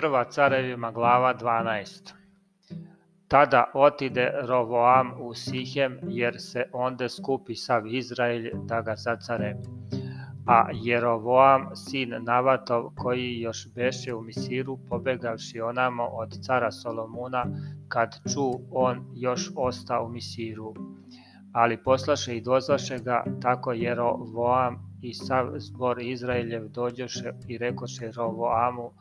Prva carevima glava 12. Tada otide Rovoam u Sihem, jer se onde skupi sav Izrael da ga zacare. A Jerovoam, sin Navatov, koji još beše u Misiru, pobegavši onamo od cara Solomuna, kad ču on još osta u Misiru. Ali poslaše i dozvaše ga, tako Jerovoam i sav zbor Izraeljev dođoše i rekoše Rovoamu,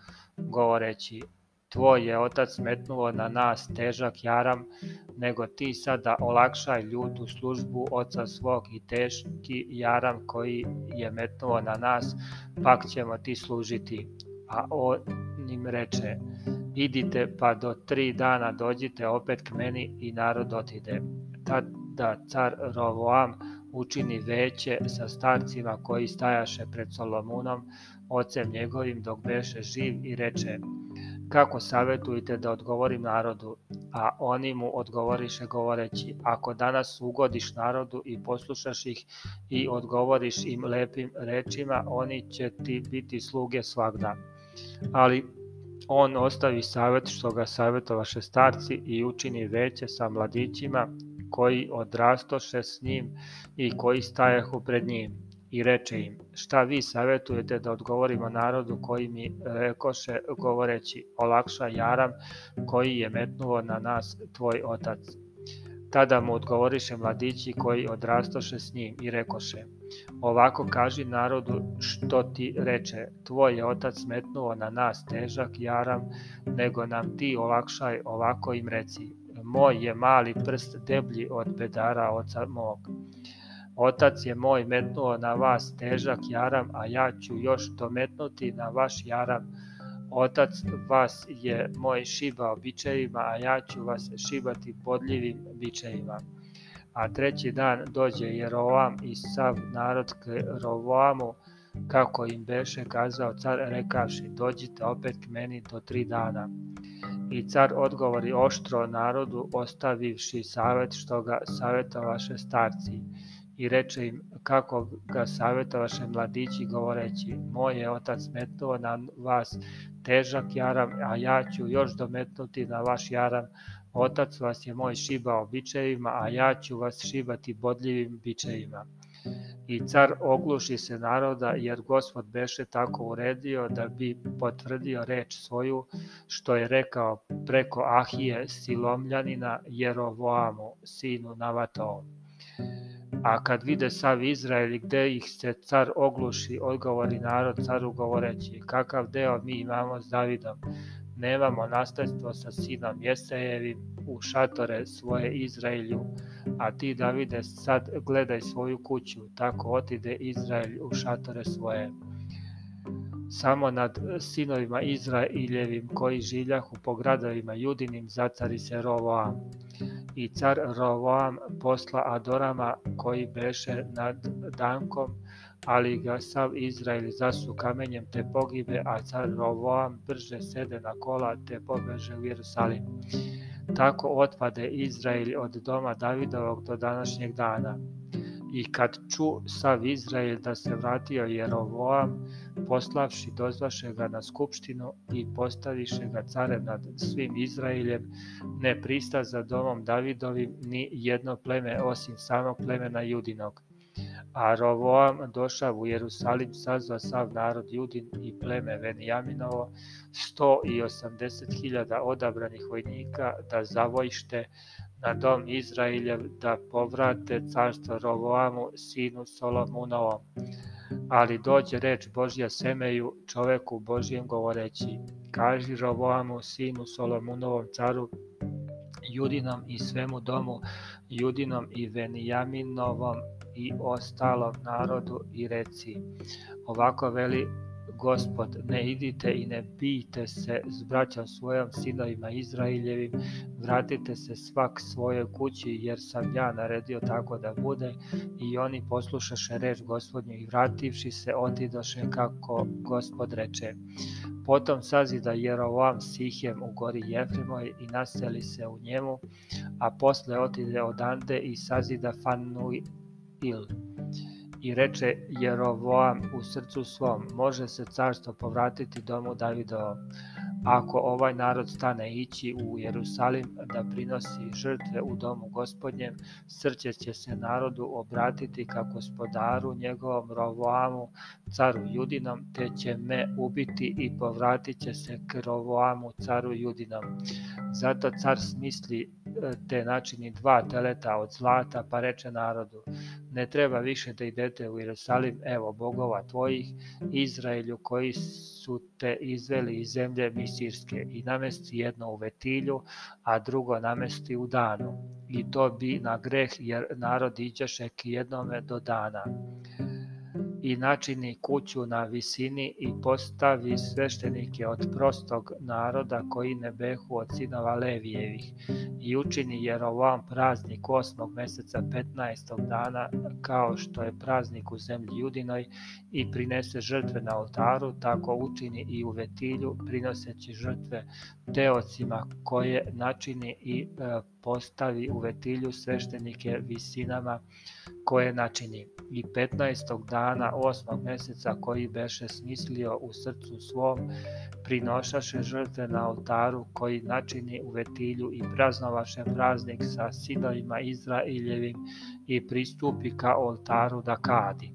govoreći, tvoj je otac metnuo na nas težak jaram, nego ti sada olakšaj ljutu službu oca svog i teški jaram koji je metnuo na nas, pak ćemo ti služiti. A on im reče, idite pa do tri dana dođite opet k meni i narod otide. Tada car Rovoam učini veće sa starcima koji stajaše pred Solomunom, ocem njegovim dok beše živ i reče, kako savetujete da odgovorim narodu? A oni mu odgovoriše govoreći, ako danas ugodiš narodu i poslušaš ih i odgovoriš im lepim rečima, oni će ti biti sluge svagda. Ali on ostavi savet što ga savjetovaše starci i učini veće sa mladićima koji odrastoše s njim i koji stajahu pred njim i reče im, šta vi savjetujete da odgovorimo narodu koji mi rekoše govoreći, olakša jaram koji je metnuo na nas tvoj otac. Tada mu odgovoriše mladići koji odrastoše s njim i rekoše, ovako kaži narodu što ti reče, tvoj je otac metnuo na nas težak jaram, nego nam ti olakšaj ovako im reci, moj je mali prst deblji od bedara oca mog Otac je moj metnuo na vas težak jaram, a ja ću još dometnuti na vaš jaram. Otac vas je moj šibao bičevima, a ja ću vas šibati podljivim bičevima. A treći dan dođe Jerovam i sav narod k Rovoamu, kako im beše kazao car, rekavši, dođite opet k meni do tri dana. I car odgovori oštro narodu, ostavivši savet što ga savjetovaše starci i reče im kako ga savjetovaše mladići govoreći moj je otac metnuo na vas težak jaram, a ja ću još dometnuti na vaš jaram. Otac vas je moj šibao bičevima, a ja ću vas šibati bodljivim bičevima. I car ogluši se naroda, jer gospod beše tako uredio da bi potvrdio reč svoju, što je rekao preko Ahije Silomljanina Jerovoamu, sinu Navatovom. A kad vide sav Izrael gde ih se car ogluši, odgovori narod caru govoreći, kakav deo mi imamo s Davidom, nemamo nastajstvo sa sinom Jesejevim u šatore svoje Izraelju, a ti Davide sad gledaj svoju kuću, tako otide Izrael u šatore svoje. Samo nad sinovima Izraeljevim koji življahu po gradovima judinim zacari se Rovoam i car Rovoam posla Adorama koji beše nad Dankom, ali ga sav Izrael zasu kamenjem te pogibe, a car Rovoam brže sede na kola te pobeže u Jerusalim. Tako otpade Izrael od doma Davidovog do današnjeg dana. I kad ču sav Izrael da se vratio Jerovoam, poslavši dozvaše ga na skupštinu i postaviše ga carem nad svim Izraeljem, ne prista za domom Davidovim ni jedno pleme osim samog plemena Judinog. A Rovoam u Jerusalim, sazva sav narod Judin i pleme Venijaminovo, 180.000 odabranih vojnika da zavojšte na dom Izraeljev da povrate carstvo Rovoamu, sinu Solomunovom. Ali dođe reč Božja Semeju, čoveku Božjem govoreći, kaži Rovoamu, sinu Solomunovom caru, Judinom i svemu domu, Judinom i Venijaminovom i ostalom narodu i reci, ovako veli Gospod, ne idite i ne bijte se s braćom svojom sinovima Izraeljevim, vratite se svak svojoj kući, jer sam ja naredio tako da bude, i oni poslušaše reč gospodnju i vrativši se otidoše kako gospod reče. Potom sazida Jerovam Sihem u gori Jefrimoj i naseli se u njemu, a posle otide odande i sazida Fanuil I reče Jerovoam u srcu svom, može se carstvo povratiti domu Davidovom. Ako ovaj narod stane ići u Jerusalim da prinosi žrtve u domu gospodnjem, srće će se narodu obratiti ka gospodaru njegovom Rovoamu, caru Judinom, te će me ubiti i povratit će se k Rovoamu, caru Judinom. Zato car smisli te načini dva teleta od zlata, pa reče narodu, ne treba više da idete u Jerusalim, evo bogova tvojih, Izraelju koji su te izveli iz zemlje Misirske i namesti jedno u Vetilju, a drugo namesti u Danu. I to bi na greh jer narod iđeše k jednome do dana i načini kuću na visini i postavi sveštenike od prostog naroda koji ne behu od sinova Levijevih i učini Jerovam praznik osmog meseca 15. dana kao što je praznik u zemlji Judinoj i prinese žrtve na oltaru, tako učini i u Vetilju prinoseći žrtve teocima koje načini i e, postavi u Vetilju sveštenike visinama koje načini. I 15. osmog meseca koji beše smislio u srcu svom, prinošaše žrtve na oltaru koji načini u Vetilju i praznovaše praznik sa sinovima Izraeljevim i pristupi ka oltaru da kadi.